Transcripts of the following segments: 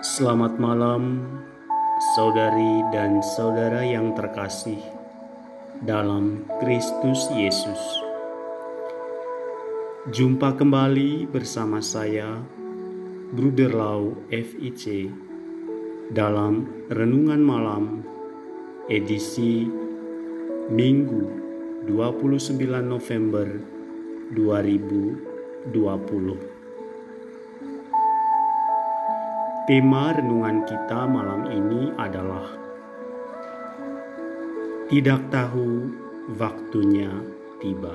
Selamat malam, saudari dan saudara yang terkasih dalam Kristus Yesus. Jumpa kembali bersama saya, Bruder Lau FIC, dalam Renungan Malam edisi Minggu 29 November 2020. Tema renungan kita malam ini adalah Tidak tahu waktunya tiba.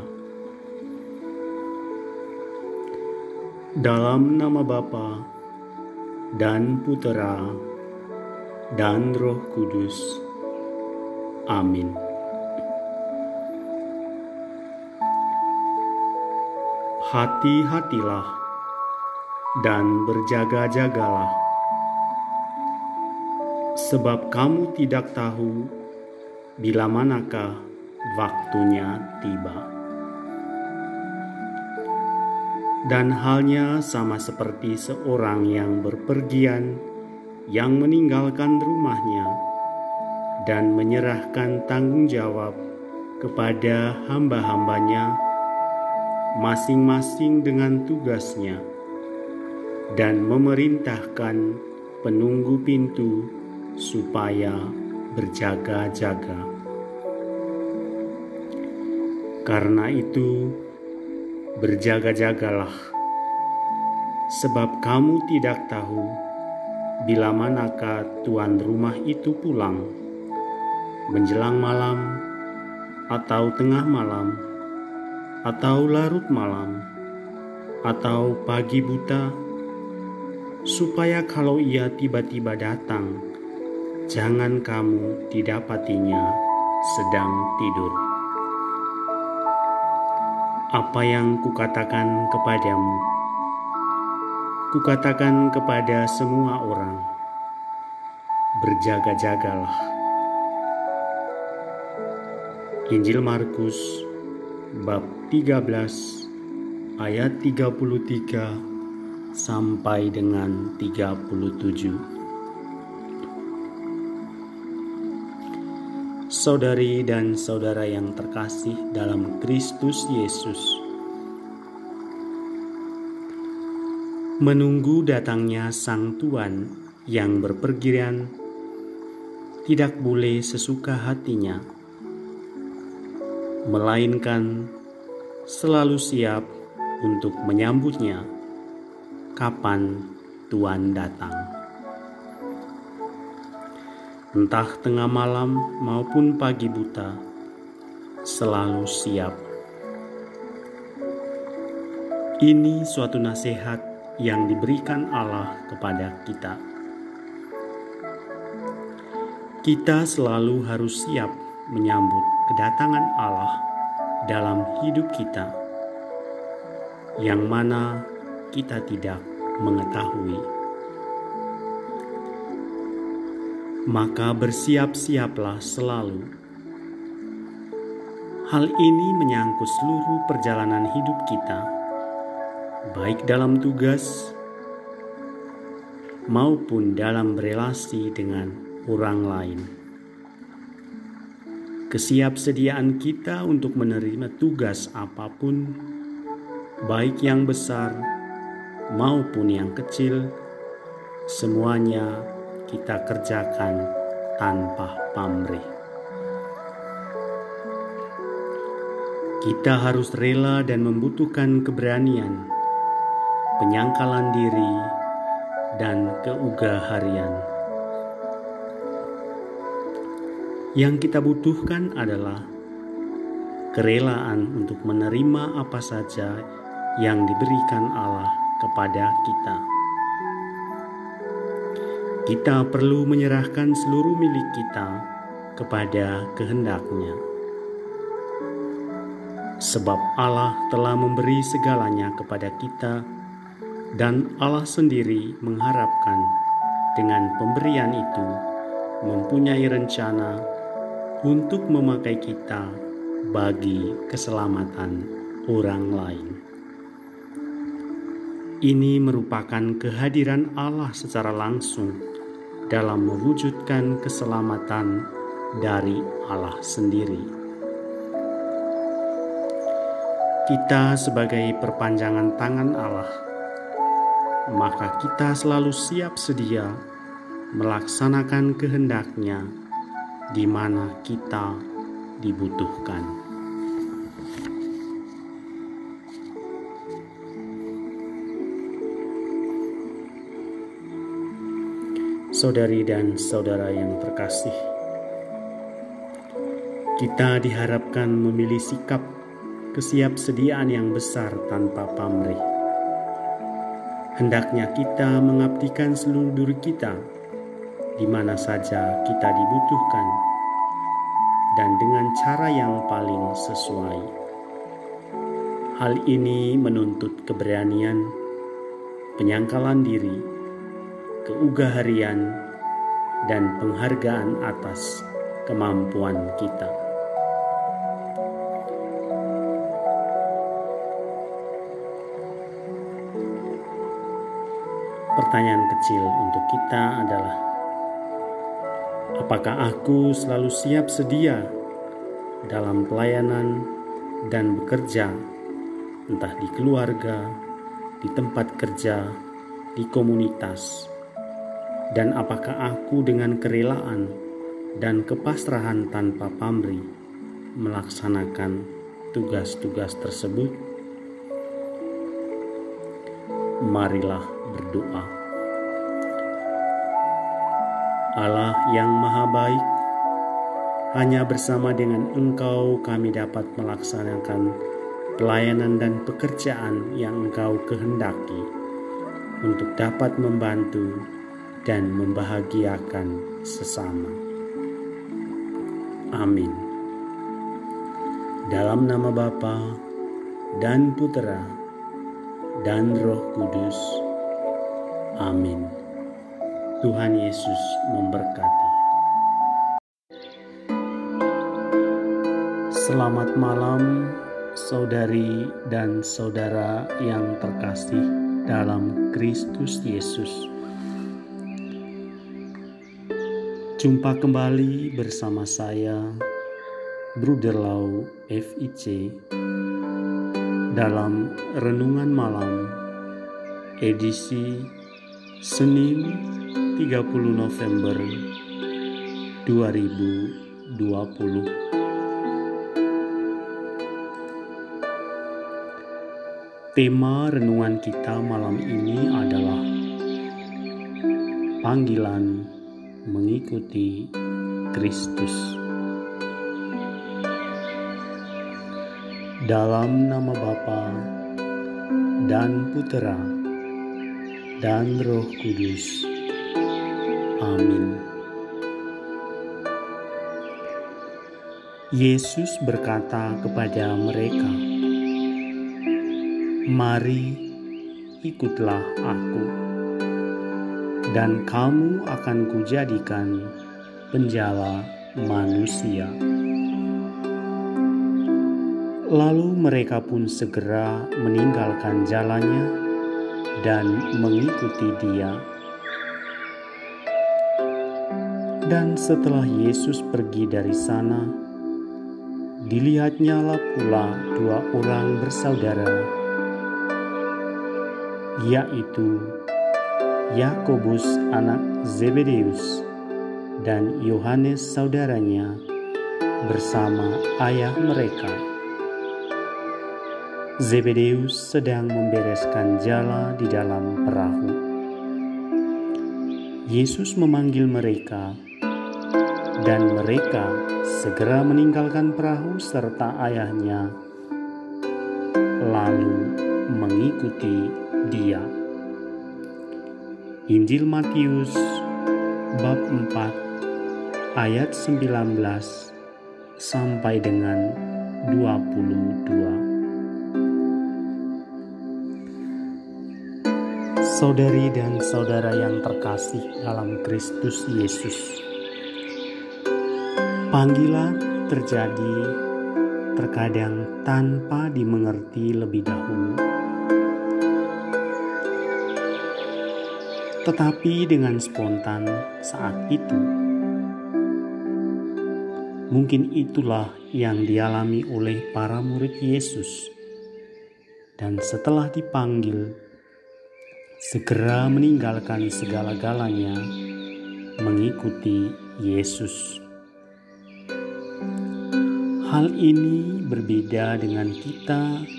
Dalam nama Bapa dan Putera dan Roh Kudus. Amin. Hati-hatilah dan berjaga-jagalah sebab kamu tidak tahu bila manakah waktunya tiba. Dan halnya sama seperti seorang yang berpergian yang meninggalkan rumahnya dan menyerahkan tanggung jawab kepada hamba-hambanya masing-masing dengan tugasnya dan memerintahkan penunggu pintu supaya berjaga-jaga. Karena itu, berjaga-jagalah, sebab kamu tidak tahu bila manakah tuan rumah itu pulang, menjelang malam, atau tengah malam, atau larut malam, atau pagi buta, supaya kalau ia tiba-tiba datang, jangan kamu didapatinya sedang tidur. Apa yang kukatakan kepadamu, kukatakan kepada semua orang, berjaga-jagalah. Injil Markus bab 13 ayat 33 sampai dengan 37. Saudari dan saudara yang terkasih dalam Kristus Yesus, menunggu datangnya Sang Tuhan yang berpergian tidak boleh sesuka hatinya, melainkan selalu siap untuk menyambutnya kapan Tuhan datang entah tengah malam maupun pagi buta, selalu siap. Ini suatu nasihat yang diberikan Allah kepada kita. Kita selalu harus siap menyambut kedatangan Allah dalam hidup kita, yang mana kita tidak mengetahui. Maka bersiap-siaplah selalu. Hal ini menyangkut seluruh perjalanan hidup kita, baik dalam tugas maupun dalam berelasi dengan orang lain. Kesiapsediaan kita untuk menerima tugas apa pun, baik yang besar maupun yang kecil, semuanya kita kerjakan tanpa pamrih. Kita harus rela dan membutuhkan keberanian, penyangkalan diri, dan keugaharian. Yang kita butuhkan adalah kerelaan untuk menerima apa saja yang diberikan Allah kepada kita. Kita perlu menyerahkan seluruh milik kita kepada kehendaknya. Sebab Allah telah memberi segalanya kepada kita dan Allah sendiri mengharapkan dengan pemberian itu mempunyai rencana untuk memakai kita bagi keselamatan orang lain. Ini merupakan kehadiran Allah secara langsung dalam mewujudkan keselamatan dari Allah sendiri. Kita sebagai perpanjangan tangan Allah, maka kita selalu siap sedia melaksanakan kehendaknya di mana kita dibutuhkan. Saudari dan saudara yang terkasih, kita diharapkan memilih sikap kesiapsediaan yang besar tanpa pamrih. Hendaknya kita mengabdikan seluruh diri kita di mana saja kita dibutuhkan dan dengan cara yang paling sesuai. Hal ini menuntut keberanian, penyangkalan diri, keugaharian, dan penghargaan atas kemampuan kita. Pertanyaan kecil untuk kita adalah: apakah aku selalu siap sedia dalam pelayanan dan bekerja, entah di keluarga, di tempat kerja, di komunitas? Dan apakah aku dengan kerelaan dan kepasrahan tanpa pamrih melaksanakan tugas-tugas tersebut? Marilah berdoa. Allah yang Maha Baik, hanya bersama dengan Engkau kami dapat melaksanakan pelayanan dan pekerjaan yang Engkau kehendaki untuk dapat membantu dan membahagiakan sesama. Amin. Dalam nama Bapa dan Putera dan Roh Kudus. Amin. Tuhan Yesus memberkati. Selamat malam, saudari dan saudara yang terkasih dalam Kristus Yesus. Jumpa kembali bersama saya, Bruder Lau FIC, dalam Renungan Malam, edisi Senin 30 November 2020. Tema renungan kita malam ini adalah panggilan mengikuti Kristus. Dalam nama Bapa dan Putera dan Roh Kudus. Amin. Yesus berkata kepada mereka, "Mari, ikutlah Aku." Dan kamu akan kujadikan penjala manusia. Lalu mereka pun segera meninggalkan jalannya dan mengikuti dia. Dan setelah Yesus pergi dari sana, dilihatnyalah pula dua orang bersaudara, yaitu Yakobus anak Zebedeus dan Yohanes saudaranya bersama ayah mereka. Zebedeus sedang membereskan jala di dalam perahu. Yesus memanggil mereka dan mereka segera meninggalkan perahu serta ayahnya lalu mengikuti dia. Injil Matius bab 4 ayat 19 sampai dengan 22. Saudari dan saudara yang terkasih dalam Kristus Yesus. Panggilan terjadi terkadang tanpa dimengerti lebih dahulu Tetapi dengan spontan saat itu, mungkin itulah yang dialami oleh para murid Yesus. Dan setelah dipanggil, segera meninggalkan segala-galanya mengikuti Yesus. Hal ini berbeda dengan kita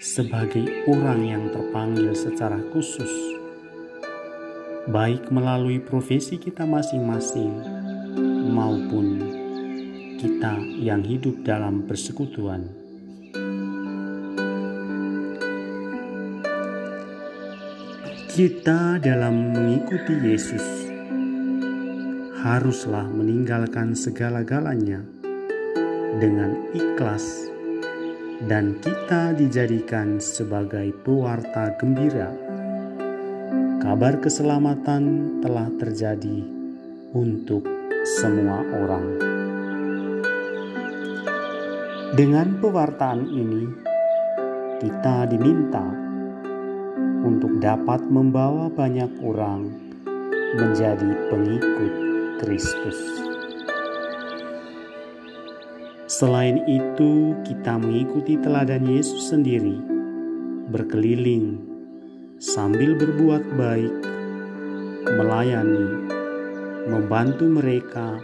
sebagai orang yang terpanggil secara khusus, baik melalui profesi kita masing-masing maupun kita yang hidup dalam persekutuan. Kita dalam mengikuti Yesus haruslah meninggalkan segala-galanya dengan ikhlas dan kita dijadikan sebagai pewarta gembira. Kabar keselamatan telah terjadi untuk semua orang. Dengan pewartaan ini, kita diminta untuk dapat membawa banyak orang menjadi pengikut Kristus. Selain itu, kita mengikuti teladan Yesus sendiri, berkeliling sambil berbuat baik, melayani, membantu mereka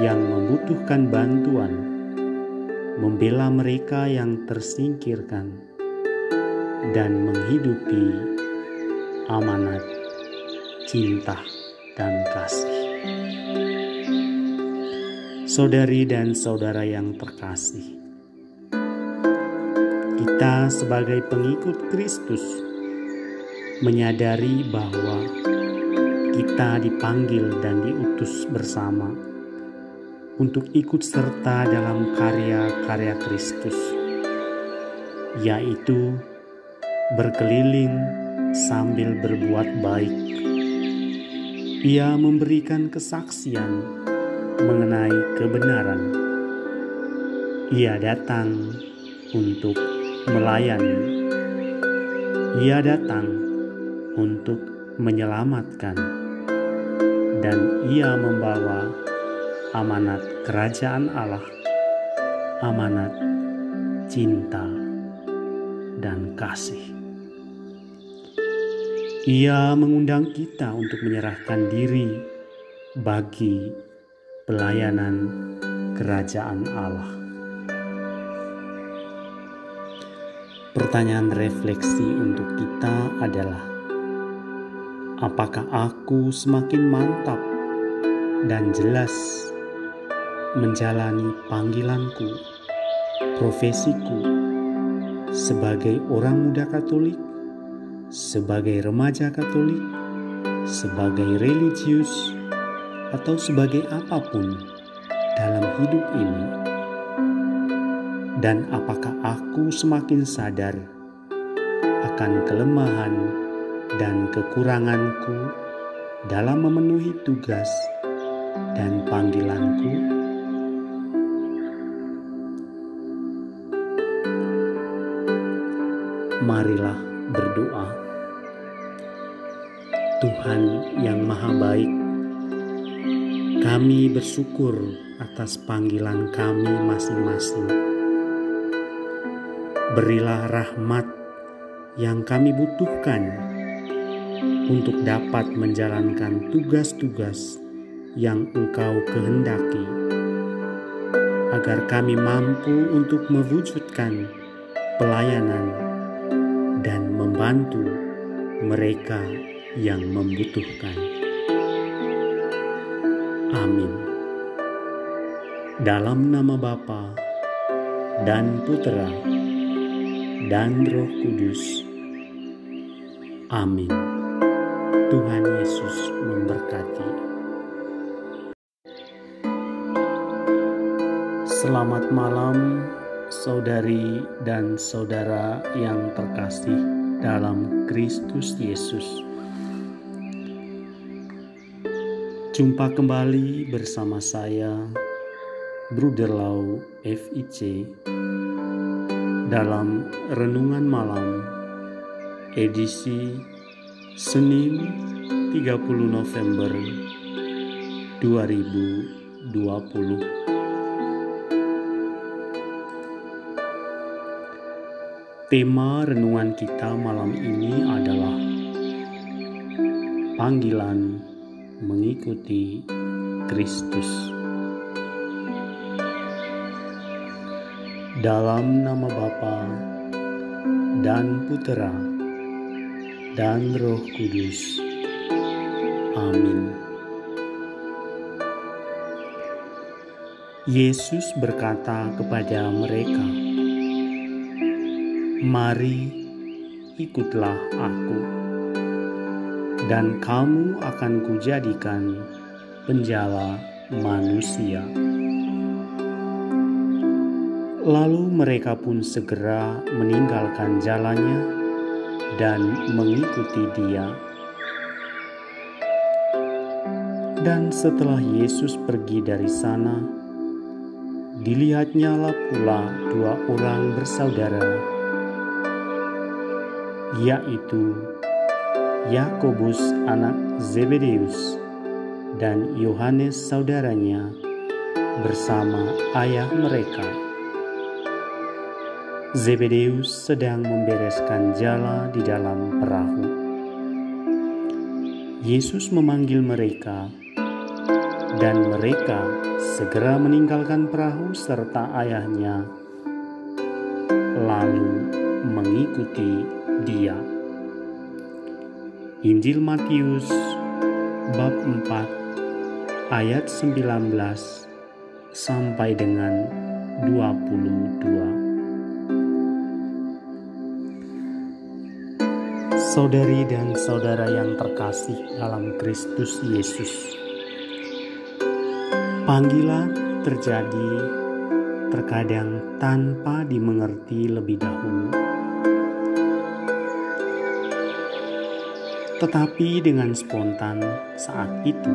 yang membutuhkan bantuan, membela mereka yang tersingkirkan, dan menghidupi amanat cinta dan kasih. Saudari dan saudara yang terkasih, kita sebagai pengikut Kristus menyadari bahwa kita dipanggil dan diutus bersama untuk ikut serta dalam karya-karya Kristus, yaitu berkeliling sambil berbuat baik. Ia memberikan kesaksian mengenai kebenaran. Ia datang untuk melayani. Ia datang untuk menyelamatkan, dan ia membawa amanat kerajaan Allah, amanat cinta dan kasih. Ia mengundang kita untuk menyerahkan diri bagi pelayanan kerajaan Allah. Pertanyaan refleksi untuk kita adalah: apakah aku semakin mantap dan jelas menjalani panggilanku, profesiku sebagai orang muda Katolik, sebagai remaja Katolik, sebagai religius? atau sebagai apa pun dalam hidup ini, dan apakah aku semakin sadar akan kelemahan dan kekuranganku dalam memenuhi tugas dan panggilanku? Marilah berdoa. Tuhan yang Maha Baik, kami bersyukur atas panggilan kami masing-masing. Berilah rahmat yang kami butuhkan untuk dapat menjalankan tugas-tugas yang Engkau kehendaki, agar kami mampu untuk mewujudkan pelayanan dan membantu mereka yang membutuhkan. Amin. Dalam nama Bapa dan Putera dan Roh Kudus. Amin. Tuhan Yesus memberkati. Selamat malam, saudari dan saudara yang terkasih dalam Kristus Yesus. Jumpa kembali bersama saya, Bruder Lau FIC, dalam Renungan Malam, edisi Senin 30 November 2020 Tema renungan kita malam ini adalah panggilan mengikuti Kristus. Dalam nama Bapa dan Putera dan Roh Kudus. Amin. Yesus berkata kepada mereka, Mari ikutlah aku, dan kamu akan kujadikan penjala manusia. Lalu mereka pun segera meninggalkan jalannya dan mengikuti dia. Dan setelah Yesus pergi dari sana, dilihatnyalah pula dua orang bersaudara yaitu Yakobus anak Zebedeus dan Yohanes saudaranya bersama ayah mereka. Zebedeus sedang membereskan jala di dalam perahu. Yesus memanggil mereka, dan mereka segera meninggalkan perahu serta ayahnya, lalu mengikuti dia. Injil Matius bab 4 ayat 19 sampai dengan 22. Saudari dan saudara yang terkasih dalam Kristus Yesus. Panggilan terjadi terkadang tanpa dimengerti lebih dahulu tetapi dengan spontan saat itu.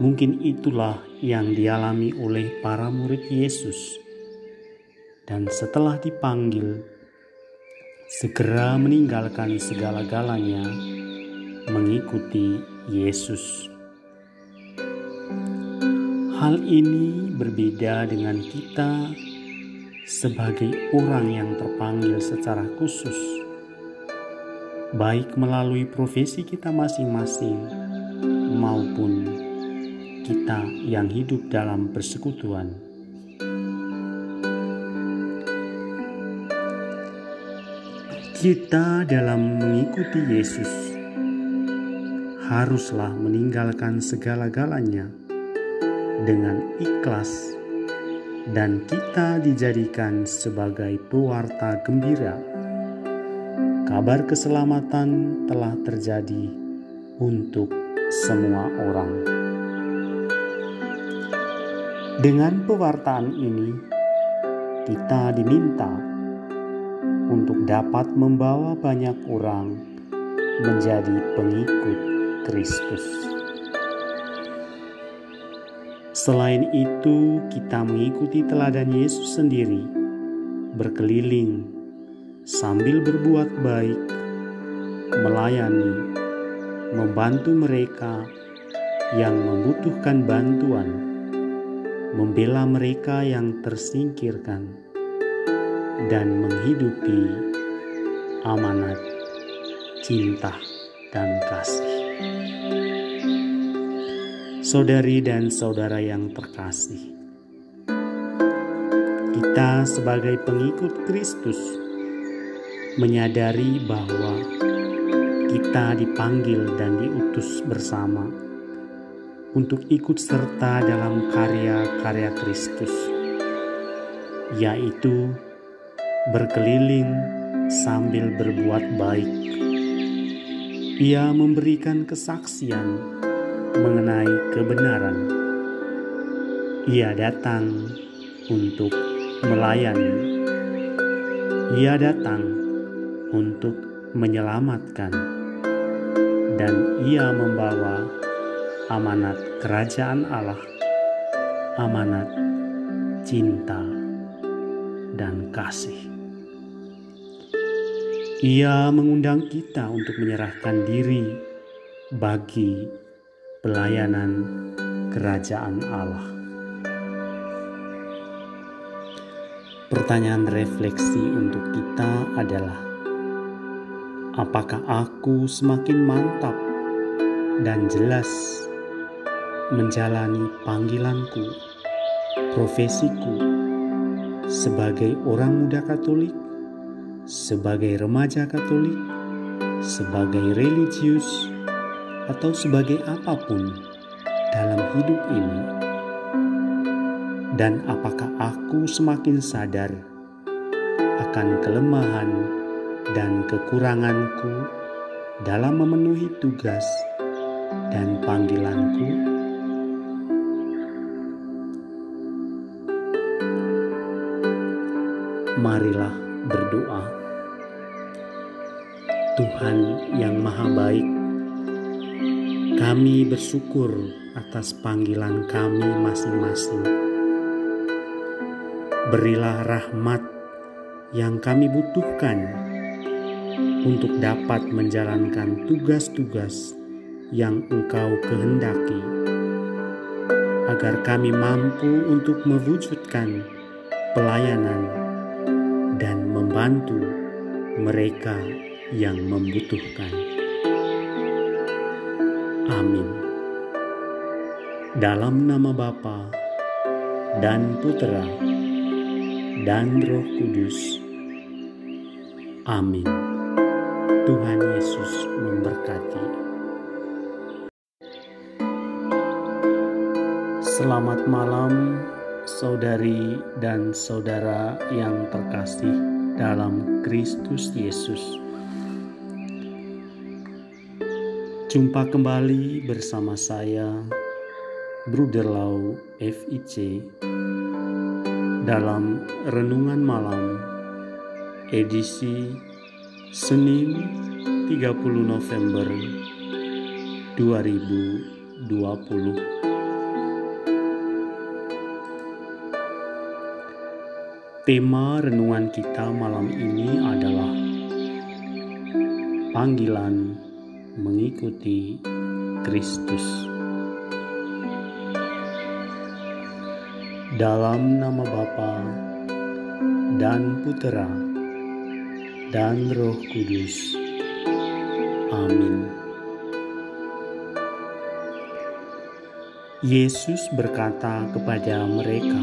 Mungkin itulah yang dialami oleh para murid Yesus, dan setelah dipanggil, segera meninggalkan segala-galanya mengikuti Yesus. Hal ini berbeda dengan kita sebagai orang yang terpanggil secara khusus baik melalui profesi kita masing-masing maupun kita yang hidup dalam persekutuan. Kita dalam mengikuti Yesus haruslah meninggalkan segala-galanya dengan ikhlas dan kita dijadikan sebagai pewarta gembira kabar keselamatan telah terjadi untuk semua orang. Dengan pewartaan ini, kita diminta untuk dapat membawa banyak orang menjadi pengikut Kristus. Selain itu, kita mengikuti teladan Yesus sendiri, berkeliling sambil berbuat baik, melayani, membantu mereka yang membutuhkan bantuan, membela mereka yang tersingkirkan, dan menghidupi amanat cinta dan kasih. Saudari dan saudara yang terkasih, kita sebagai pengikut Kristus menyadari bahwa kita dipanggil dan diutus bersama untuk ikut serta dalam karya-karya Kristus, yaitu berkeliling sambil berbuat baik. Ia memberikan kesaksian mengenai kebenaran. Ia datang untuk melayani. Ia datang untuk menyelamatkan, dan ia membawa amanat kerajaan Allah, amanat cinta dan kasih. Ia mengundang kita untuk menyerahkan diri bagi pelayanan kerajaan Allah. Pertanyaan refleksi untuk kita adalah: apakah aku semakin mantap dan jelas menjalani panggilanku, profesiku sebagai orang muda Katolik? Sebagai remaja Katolik, sebagai religius, atau sebagai apa pun dalam hidup ini, dan apakah aku semakin sadar akan kelemahan dan kekuranganku dalam memenuhi tugas dan panggilanku? Marilah berdoa. Tuhan yang Maha Baik, kami bersyukur atas panggilan kami masing-masing. Berilah rahmat yang kami butuhkan untuk dapat menjalankan tugas-tugas yang Engkau kehendaki, agar kami mampu untuk mewujudkan pelayanan dan membantu mereka yang membutuhkan. Amin. Dalam nama Bapa dan Putera dan Roh Kudus. Amin. Tuhan Yesus memberkati. Selamat malam saudari dan saudara yang terkasih dalam Kristus Yesus. Jumpa kembali bersama saya, Bruder Lau FIC, dalam Renungan Malam edisi Senin 30 November 2020. Tema renungan kita malam ini adalah panggilan mengikuti Kristus. Dalam nama Bapa dan Putera dan Roh Kudus. Amin. Yesus berkata kepada mereka,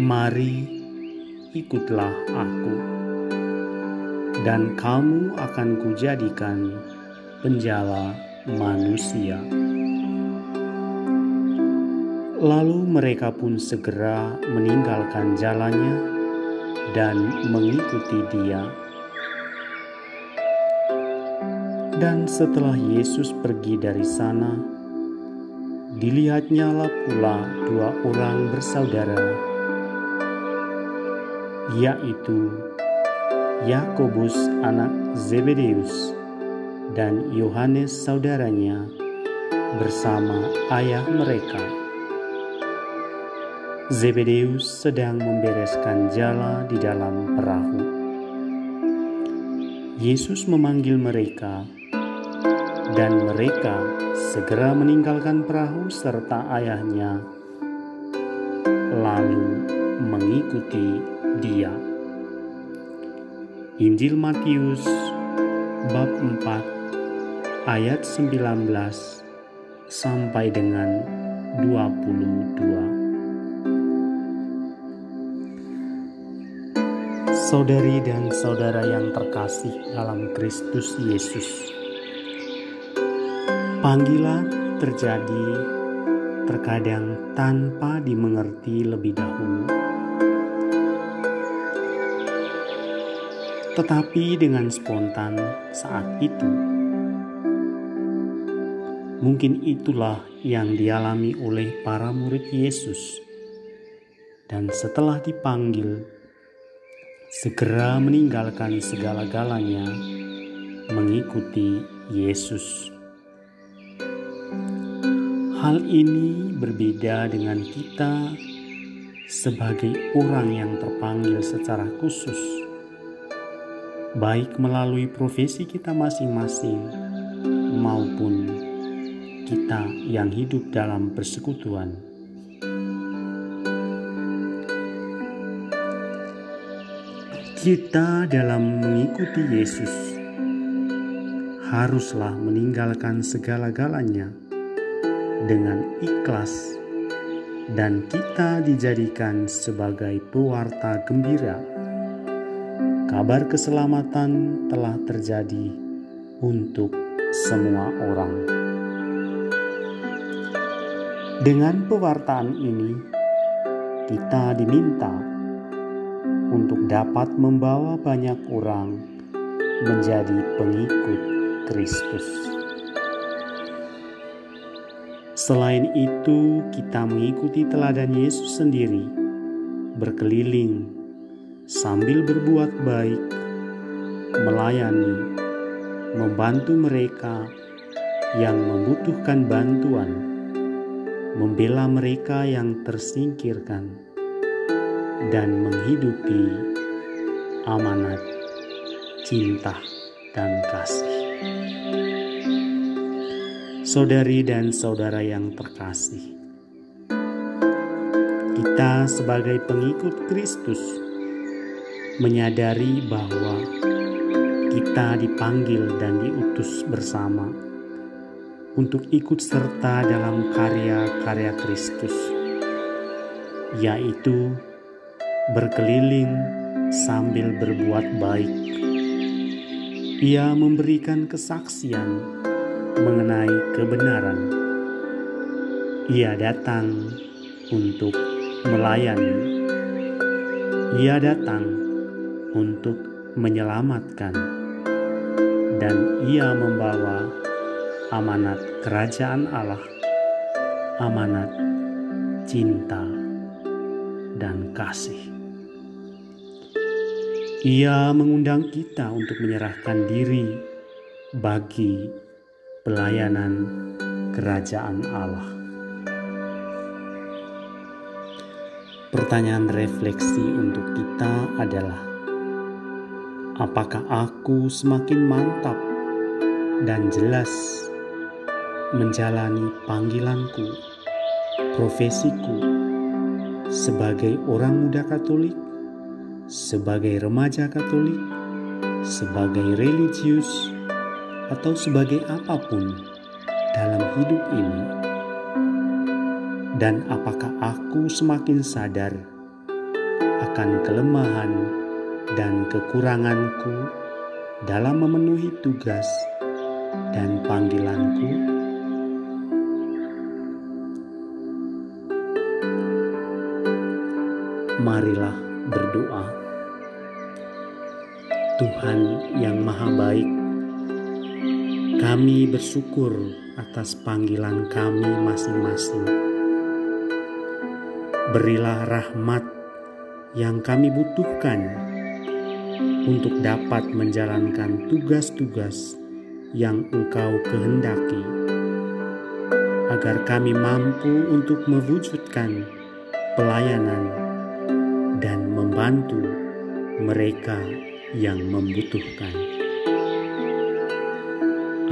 Mari ikutlah aku, dan kamu akan kujadikan penjala manusia. Lalu mereka pun segera meninggalkan jalannya dan mengikuti dia. Dan setelah Yesus pergi dari sana, dilihatnyalah pula dua orang bersaudara yaitu Yakobus anak Zebedeus dan Yohanes saudaranya bersama ayah mereka. Zebedeus sedang membereskan jala di dalam perahu. Yesus memanggil mereka, dan mereka segera meninggalkan perahu serta ayahnya, lalu mengikuti dia. Injil Matius bab 4 ayat 19 sampai dengan 22. Saudari dan saudara yang terkasih dalam Kristus Yesus. Panggilan terjadi terkadang tanpa dimengerti lebih dahulu tetapi dengan spontan saat itu. Mungkin itulah yang dialami oleh para murid Yesus, dan setelah dipanggil, segera meninggalkan segala-galanya mengikuti Yesus. Hal ini berbeda dengan kita sebagai orang yang terpanggil secara khusus baik melalui profesi kita masing-masing maupun kita yang hidup dalam persekutuan. Kita dalam mengikuti Yesus haruslah meninggalkan segala-galanya dengan ikhlas dan kita dijadikan sebagai pewarta gembira. Kabar keselamatan telah terjadi untuk semua orang. Dengan pewartaan ini, kita diminta untuk dapat membawa banyak orang menjadi pengikut Kristus. Selain itu, kita mengikuti teladan Yesus sendiri, berkeliling sambil berbuat baik, melayani, membantu mereka yang membutuhkan bantuan, membela mereka yang tersingkirkan, dan menghidupi amanat cinta dan kasih. Saudari dan saudara yang terkasih, kita sebagai pengikut Kristus menyadari bahwa kita dipanggil dan diutus bersama untuk ikut serta dalam karya-karya Kristus, yaitu berkeliling sambil berbuat baik. Ia memberikan kesaksian mengenai kebenaran. Ia datang untuk melayani. Ia datang untuk menyelamatkan, dan ia membawa amanat kerajaan Allah, amanat cinta dan kasih. Ia mengundang kita untuk menyerahkan diri bagi pelayanan kerajaan Allah. Pertanyaan refleksi untuk kita adalah: apakah aku semakin mantap dan jelas menjalani panggilanku, profesiku sebagai orang muda Katolik, sebagai remaja Katolik, sebagai religius? atau sebagai apa pun dalam hidup ini, dan apakah aku semakin sadar akan kelemahan dan kekuranganku dalam memenuhi tugas dan panggilanku? Marilah berdoa. Tuhan yang Maha Baik, kami bersyukur atas panggilan kami masing-masing. Berilah rahmat yang kami butuhkan untuk dapat menjalankan tugas-tugas yang Engkau kehendaki, agar kami mampu untuk mewujudkan pelayanan dan membantu mereka yang membutuhkan.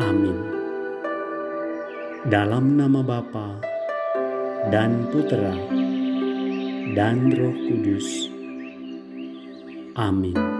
Amin. Dalam nama Bapa dan Putera dan Roh Kudus. Amin.